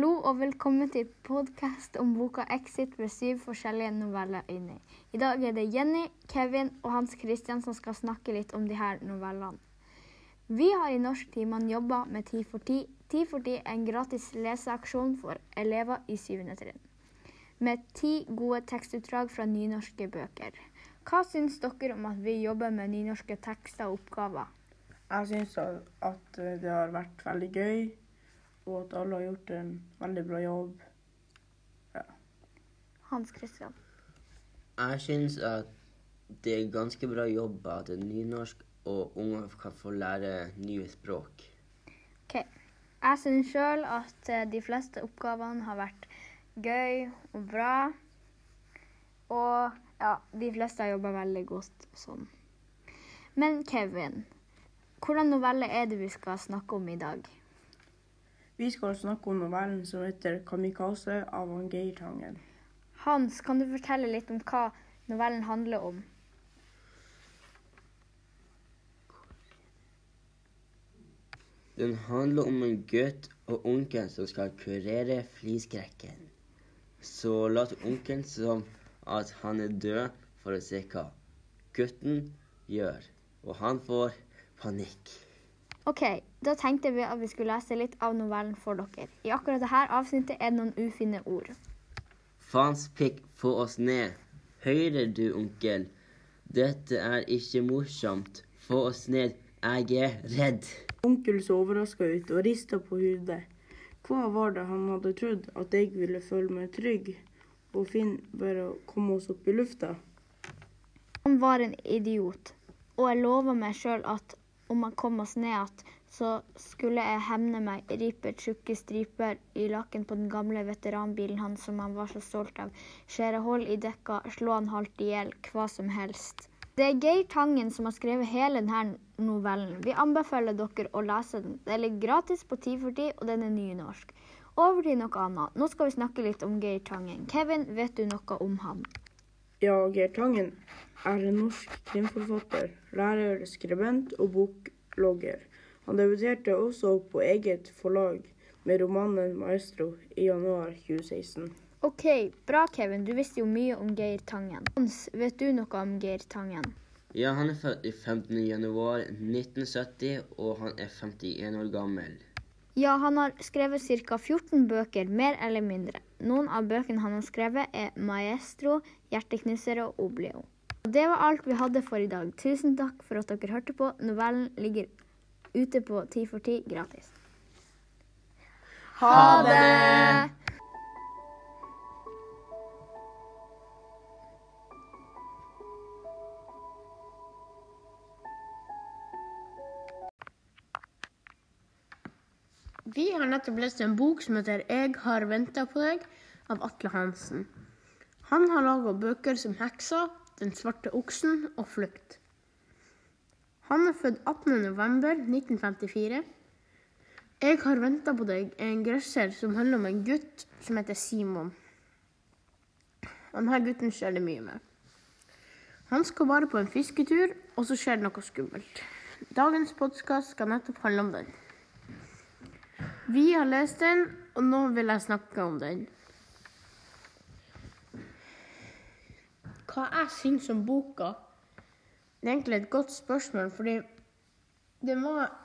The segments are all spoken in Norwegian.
Hallo og velkommen til podkast om boka 'Exit' med syv forskjellige noveller inni. I dag er det Jenny, Kevin og Hans Christian som skal snakke litt om de her novellene. Vi har i norsktimene jobba med Ti for ti. Ti for ti er en gratis leseaksjon for elever i syvende trinn. Med ti gode tekstutdrag fra nynorske bøker. Hva syns dere om at vi jobber med nynorske tekster og oppgaver? Jeg syns at det har vært veldig gøy, og at alle har gjort en veldig bra jobb. Hans Christian. Jeg syns at det er ganske bra jobb at det er nynorsk, og unger kan få lære nye språk. Ok. Jeg syns sjøl at eh, de fleste oppgavene har vært gøy og bra. Og ja, de fleste har jobba veldig godt sånn. Men Kevin, hvordan novelle er det vi skal snakke om i dag? Vi skal snakke om novellen som heter 'Kamikaze' av han Geir Tangen. Hans, kan du fortelle litt om hva novellen handler om? Den handler om en gutt og onkelen som skal kurere fliskrekken. Så later onkelen som at han er død for å se hva gutten gjør, og han får panikk. Ok, da tenkte vi at vi skulle lese litt av novellen for dere. I akkurat dette avsnittet er det noen ufine ord. Faens pikk, få oss ned. Hører du, onkel? Dette er ikke morsomt. Få oss ned. Jeg er redd. Onkel så overraska ut og rista på hodet. Hva var det han hadde trodd? At jeg ville føle meg trygg og Finn bare å komme oss opp i lufta? Han var en idiot, og jeg lova meg sjøl at om han kom oss ned igjen, så skulle jeg hevne meg, ripe tjukke striper i lakken på den gamle veteranbilen hans som han var så stolt av, skjære hull i dekka, slå han halvt i hjel, hva som helst. Det er Geir Tangen som har skrevet hele denne novellen. Vi anbefaler dere å lese den. Den ligger gratis på Ti for ti, og den er nynorsk. Over til noe annet. Nå skal vi snakke litt om Geir Tangen. Kevin, vet du noe om ham? Ja, Geir Tangen er en norsk krimforfatter, lærer, skribent og boklogger. Han debuterte også på eget forlag med romanen 'Maestro' i januar 2016. OK, bra, Kevin. Du visste jo mye om Geir Tangen. Hans, vet du noe om Geir Tangen? Ja, han er født i 15. januar 1970, og han er 51 år gammel. Ja, han har skrevet ca. 14 bøker, mer eller mindre. Noen av bøkene han har skrevet, er 'Maestro', 'Hjerteknusere' og 'Oblio'. Og Det var alt vi hadde for i dag. Tusen takk for at dere hørte på. Novellen ligger ute på Ti for ti gratis. Ha det! Vi har nettopp lest en bok som heter 'Jeg har venta på deg' av Atle Hansen. Han har laga bøker som 'Heksa', 'Den svarte oksen' og 'Flukt'. Han er født 18.11.1954. 'Jeg har venta på deg' en grøsser som handler om en gutt som heter Simon. Denne gutten skjer det mye med. Han skal bare på en fisketur, og så skjer det noe skummelt. Dagens podkast skal nettopp handle om den. Vi har lest den, og nå vil jeg snakke om den. Hva jeg syns om boka? Det er egentlig et godt spørsmål, fordi den var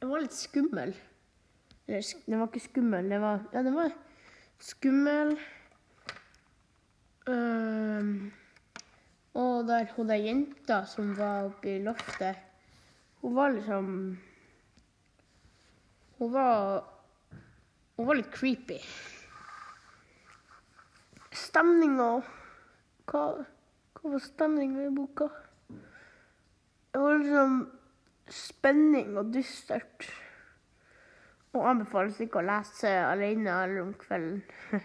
Den var litt skummel. Eller den var ikke skummel, det var Ja, den var skummel. Um, og der hun der jenta som var oppe i loftet, hun var liksom hun var Hun var litt creepy. Stemninga hva, hva var stemninga i boka? Det var liksom spenning og dystert. Og anbefales ikke å lese alene eller om kvelden.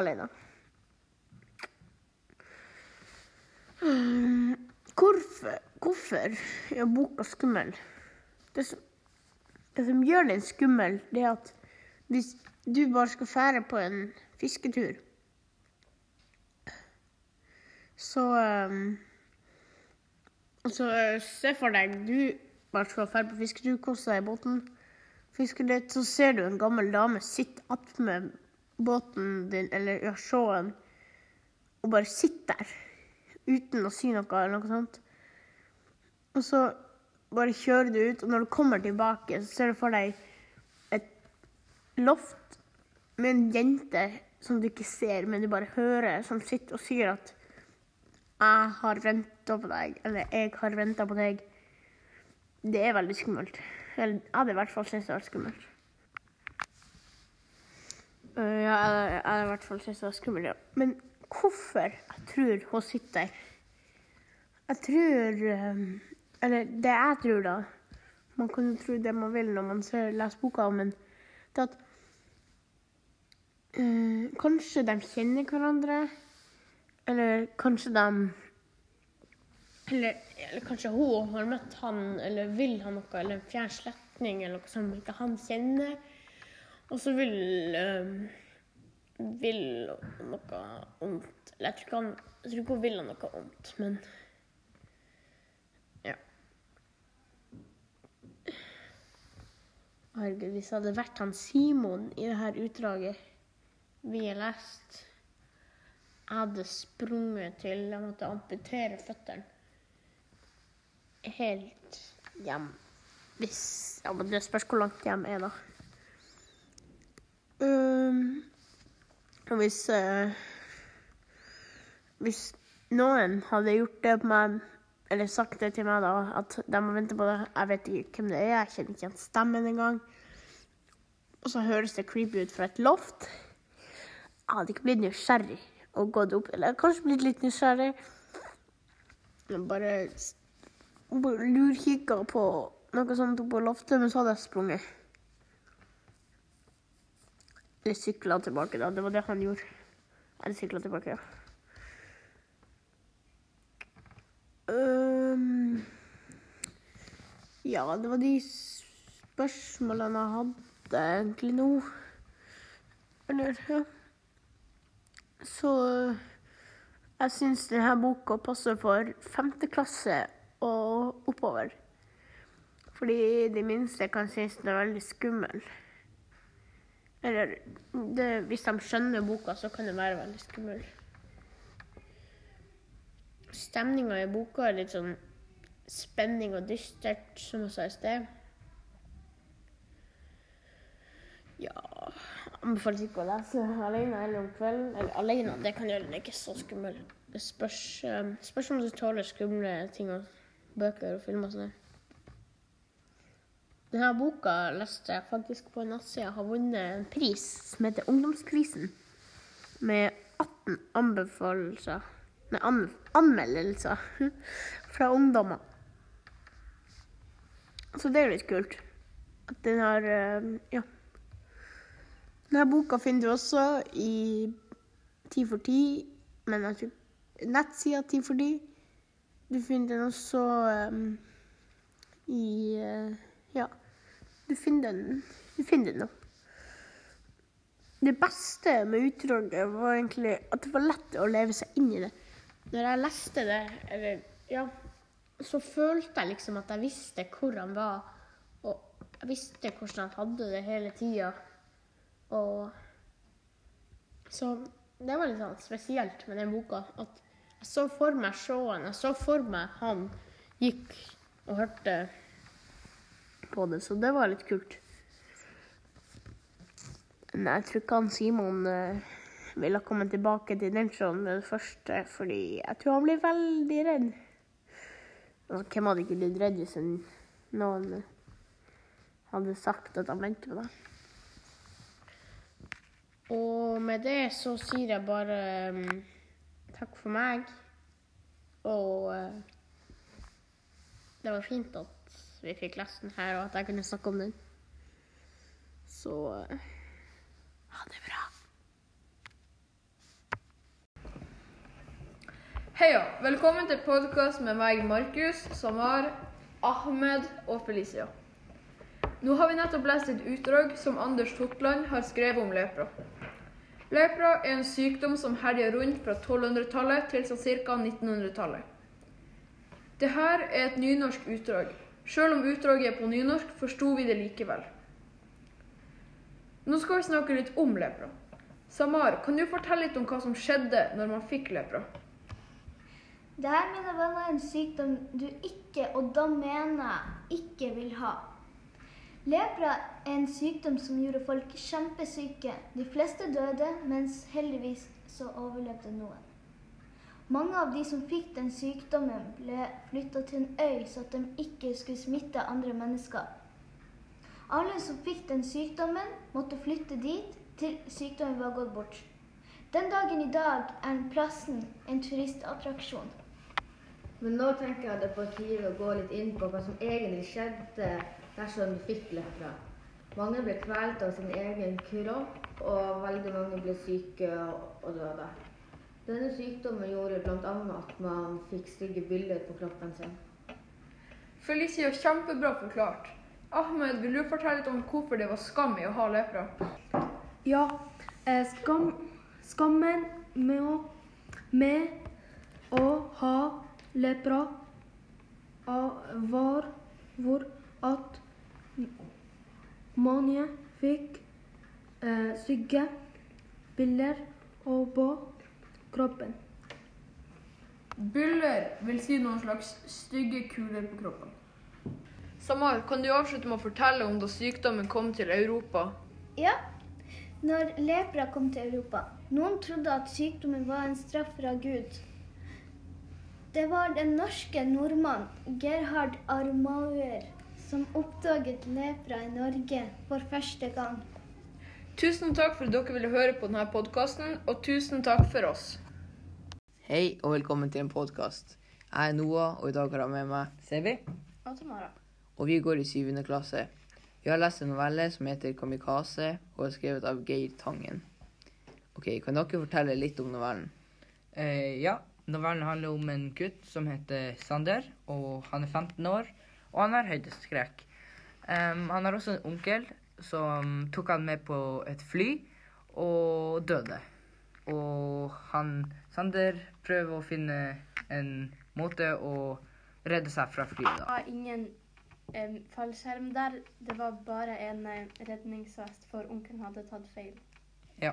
alene. Hvorfor, hvorfor er boka skummel? Det som det som gjør den skummel, det er at hvis du bare skal fære på en fisketur, så um, Så eh, se for deg du bare skal dra på fisketur, koster deg i båten fiskedate, så ser du en gammel dame sitte attmed båten din, eller ja, sjåen, og bare sitte der uten å si noe eller noe sånt. Og så bare kjører du ut, og når du kommer tilbake, så ser du for deg et loft med en jente som du ikke ser, men du bare hører, som sitter og sier at 'Jeg har venta på deg', eller 'Jeg har venta på deg'. Det er veldig skummelt. Eller jeg hadde i hvert fall syntes det var skummelt. Uh, ja, jeg hadde i hvert fall syntes det var skummelt, ja. Men hvorfor jeg tror hun sitter der? Jeg tror Eller det jeg tror, da Man kan jo tro det man vil når man ser, leser boka, men det at uh, Kanskje de kjenner hverandre. Eller kanskje de eller, eller kanskje hun har møtt han, eller vil ha noe, eller en fjern slektning eller noe som ikke han kjenner. Og så vil øh, vil noe vondt. Eller jeg tror ikke, han, jeg tror ikke hun vil noe vondt, men Ja. Herregud, hvis det hadde vært han Simon i det her utdraget vi har lest Jeg hadde sprunget til jeg måtte amputere føttene helt hjem. Hvis Ja, men det spørs hvor langt hjem er, da. Um, og hvis uh, Hvis noen hadde gjort det på meg, eller sagt det til meg, da, at de må vente på det Jeg vet ikke hvem det er, jeg kjenner ikke igjen stemmen engang. Og så høres det creepy ut fra et loft. Jeg hadde ikke blitt nysgjerrig og gått opp. Eller kanskje blitt litt nysgjerrig. Men bare bare lurkikka på noe sånt oppå på loftet, men så hadde jeg sprunget. Eller sykla tilbake, da. Det var det han gjorde. Eller sykla tilbake, ja. Um, ja, det var de spørsmålene jeg hadde egentlig nå. Eller, ja. Så jeg syns denne boka passer for femte klasse og oppover. Fordi de minste kan synes den er veldig skummel. Eller det, hvis de skjønner boka, så kan den være veldig skummel. Stemninga i boka er litt sånn spenning og dystert, som jeg sa i sted. Ja Anbefales ikke å lese alene eller om kvelden. Eller alene, det kan gjøre den ikke så skummel. Det spørs, eh, spørs om du tåler skumle ting og bøker og filmer og sånn. Denne boka leste jeg faktisk på en nettside har vunnet en pris som heter Ungdomsprisen. Med 18 anbefalelser Nei, an, anmeldelser fra ungdommer. Så det er litt kult. At den har eh, Ja. Denne boka finner du også i Ti for ti, men nettsida Ti for ti. Du finner den også um, i uh, Ja. Du finner den Du finner den nå. Det beste med utdraget var egentlig at det var lett å leve seg inn i det. Når jeg leste det, eller ja, så følte jeg liksom at jeg visste hvor han var. Og jeg visste hvordan han hadde det hele tida. Og Så det var litt sånn spesielt med den boka. At jeg så for meg sjåen. Jeg så for meg han gikk og hørte på det. Så det var litt kult. Men jeg tror ikke han Simon uh, ville komme tilbake til den showen med det første, fordi jeg tror han blir veldig redd. Og hvem hadde ikke blitt redd hvis en- noen hadde sagt at han venter på deg? Og med det så sier jeg bare um, takk for meg. Og uh, det var fint at vi fikk lest den her, og at jeg kunne snakke om den. Så uh, ha det bra. Heia! Velkommen til podkast med meg, Markus, Samar, Ahmed og Felicia. Nå har vi nettopp lest et utdrag som Anders Totland har skrevet om lepra. Lepra er en sykdom som herjer rundt fra 1200-tallet til ca. 1900-tallet. Dette er et nynorsk utdrag. Selv om utdraget er på nynorsk, forsto vi det likevel. Nå skal vi snakke litt om lepra. Samar, kan du fortelle litt om hva som skjedde når man fikk lepra? Det her, mine venner, er en sykdom du ikke, og da mener jeg ikke vil ha. Lepra er en sykdom som gjorde folk kjempesyke. De fleste døde, mens heldigvis så overlevde noen. Mange av de som fikk den sykdommen, ble flytta til en øy så at de ikke skulle smitte andre mennesker. Alle som fikk den sykdommen, måtte flytte dit til sykdommen var gått bort. Den dagen i dag er plassen en turistattraksjon. Men nå tenker jeg det er på tide å gå litt inn på hva som egentlig skjedde dersom du fikk lepra. Mange ble kvalt av sin egen kropp, og veldig mange ble syke og og døde. Denne sykdommen gjorde bl.a. at man fikk stygge bilder på kroppen sin. Felicia, kjempebra forklart. Ahmed, vil du fortelle litt om hvorfor det var skam i å ha lepra? Ja, eh, skam, skammen med å, med å ha lepra var hvor at mange fikk eh, stygge bilder og på kroppen. Byller vil si noen slags stygge kuler på kroppen. Samar, kan du avslutte med å fortelle om da sykdommen kom til Europa? Ja, når lepra kom til Europa. Noen trodde at sykdommen var en straff fra Gud. Det var den norske nordmannen Gerhard Armauer som oppdaget lepra i Norge for første gang. Tusen takk for at dere ville høre på denne podkasten, og tusen takk for oss. Hei og velkommen til en podkast. Jeg er Noah, og i dag har jeg med meg Sevi. Og Tamara. Og vi går i syvende klasse. Vi har lest en novelle som heter 'Kamikaze', og er skrevet av Geir Tangen. Ok, Kan dere fortelle litt om novellen? Eh, ja, novellen handler om en gutt som heter Sander, og han er 15 år, og han har høydeskrekk. Um, han har også en onkel som tok han med på et fly og døde. Og han, Sander prøver å finne en måte å redde seg fra flyet. Det var ingen um, fallskjerm der. Det var bare en eh, redningsvest, for onkelen hadde tatt feil. Ja.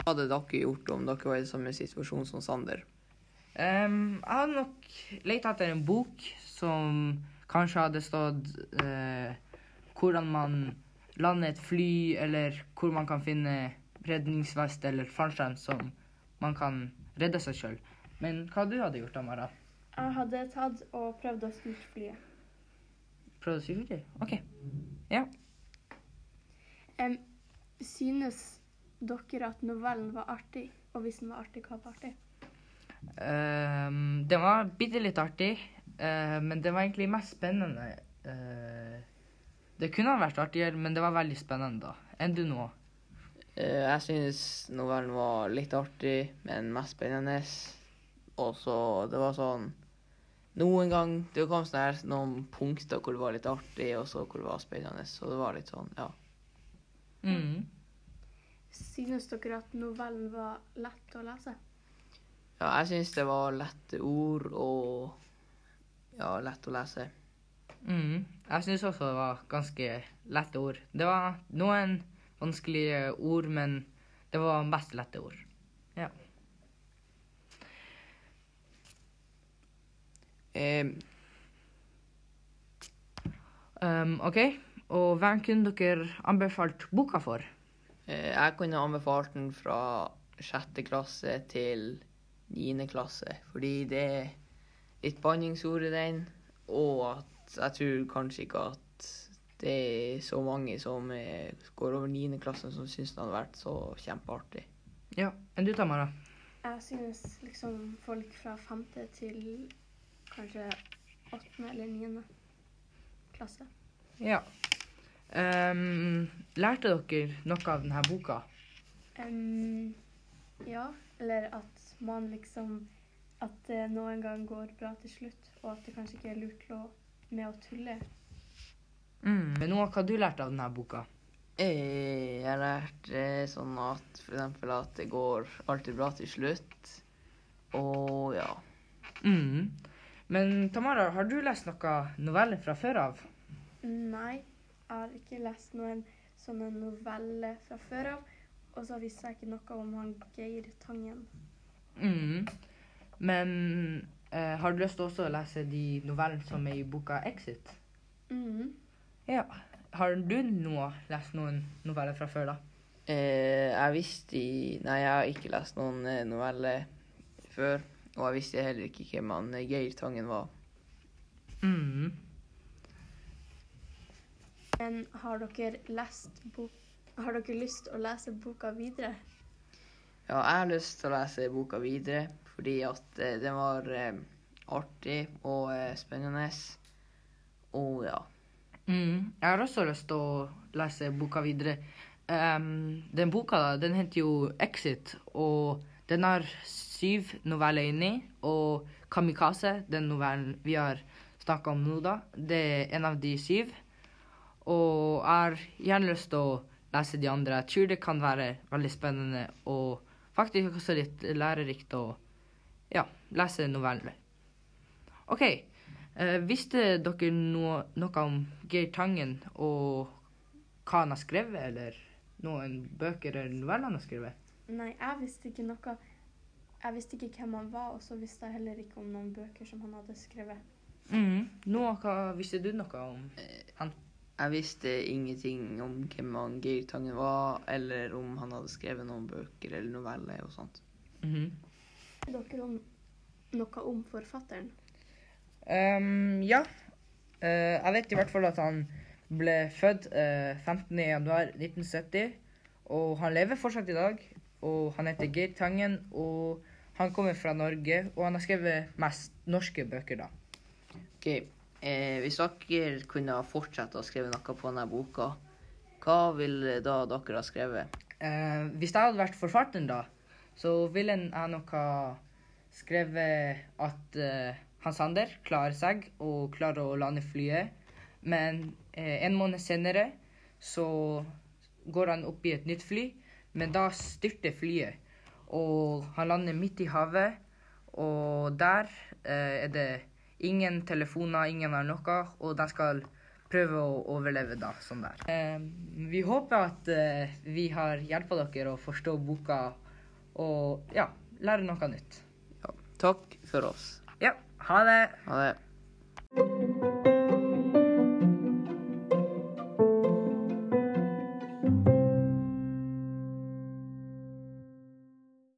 Hva hadde dere gjort om dere var i samme situasjon som Sander? Em, jeg hadde nok leita etter en bok som kanskje hadde stått uh, hvordan man lander et fly, eller hvor man kan finne redningsvest eller fallskjerm som man kan redde seg sjøl. Men hva du hadde gjort, Amara? Jeg hadde tatt og prøvd å styre flyet. Prøvd å sy flyet? OK. Ja. Um, synes dere at novellen var artig? Og hvis den var artig, hva var artig? Um, den var bitte litt artig, uh, men det var egentlig mest spennende. Uh, det kunne ha vært artigere, men det var veldig spennende, da. Enn du nå? Uh, jeg synes novellen var litt artig, men mest spennende. Og så det var sånn Noen gang det kom sånn her, noen punkter hvor det var litt artig, og så hvor det var spennende. Så det var litt sånn, ja. Mm. Synes dere at novellen var lett å lese? Ja, jeg syns det var lette ord og ja, lett å lese. Mm. Jeg syns også det var ganske lette ord. Det var noen vanskelige ord, men det var mest lette ord. Ja. Um, OK, og hvem kunne dere anbefalt boka for? eh, jeg kunne anbefalt den fra sjette klasse til niende klasse, fordi det er litt banningsord i den, og at jeg tror kanskje ikke at det er så mange som går over niende klasse som syns det hadde vært så kjempeartig. Ja, enn du, Tamara? Jeg synes liksom folk fra femte til kanskje åttende eller niende klasse. Ja. Um, lærte dere noe av denne boka? Um, ja, eller at man liksom At det noen gang går bra til slutt, og at det kanskje ikke er lurt å, med å tulle. Mm. Men Noah, hva har du lært av denne boka? Eh, Jeg har lært eh, sånn at eksempel at det går alltid bra til slutt, og ja. Mm. Men Tamara, har du lest noen noveller fra før av? Nei. jeg har ikke lest noen sånne noveller fra før av. Og så visste jeg ikke noe om han Geir Tangen. Mm. Men eh, har du lyst til også å lese de novellene som er i boka 'Exit'? Mhm. Ja. Har du noe, lest noen noveller fra før, da? Eh, jeg visste i Nei, jeg har ikke lest noen eh, noveller før. Og jeg visste heller ikke hvem han eh, Geir Tangen var. Mm. Men har dere lest bok... Har dere lyst til å lese boka videre? Ja, jeg har lyst til å lese boka videre fordi at eh, den var eh, artig og eh, spennende. Og ja. Mm. Jeg har også lyst til å lese boka videre. Um, den boka den heter jo 'Exit', og den har syv noveller inni. Og 'Kamikaze', den novellen vi har snakka om nå, da, det er en av de syv. Og jeg har gjerne lyst til å lese de andre. Jeg tror det kan være veldig spennende og faktisk også litt lærerikt å ja, lese noveller. OK. Eh, visste dere noe, noe om Geir Tangen og hva han har skrevet, eller noen bøker eller noveller han har skrevet? Nei, jeg visste ikke noe. Jeg visste ikke hvem han var, og så visste jeg heller ikke om noen bøker som han hadde skrevet. Mm. Noe, visste du noe om han? Jeg visste ingenting om hvem han Geir Tangen var, eller om han hadde skrevet noen bøker eller noveller og sånt. Mm -hmm. dere om noe om forfatteren? Um, ja. Uh, jeg vet i hvert fall at han ble født uh, 15.1.1970, og han lever fortsatt i dag. Og han heter Geir Tangen, og han kommer fra Norge, og han har skrevet mest norske bøker, da. Ok, eh, Hvis dere kunne fortsette å skrive noe på denne boka, hva ville da dere ha skrevet? Eh, hvis jeg hadde vært forfatteren, da, så ville jeg nok ha skrevet at eh, Hans Sander klarer seg og klarer å lande flyet. Men eh, en måned senere så går han opp i et nytt fly, men da styrter flyet. Og han lander midt i havet, og der eh, er det ingen telefoner, ingen har noe, og de skal prøve å overleve da, sånn der. Eh, vi håper at eh, vi har hjulpet dere å forstå boka og ja, lære noe nytt. Takk for oss. Ja, ha det! Ha det.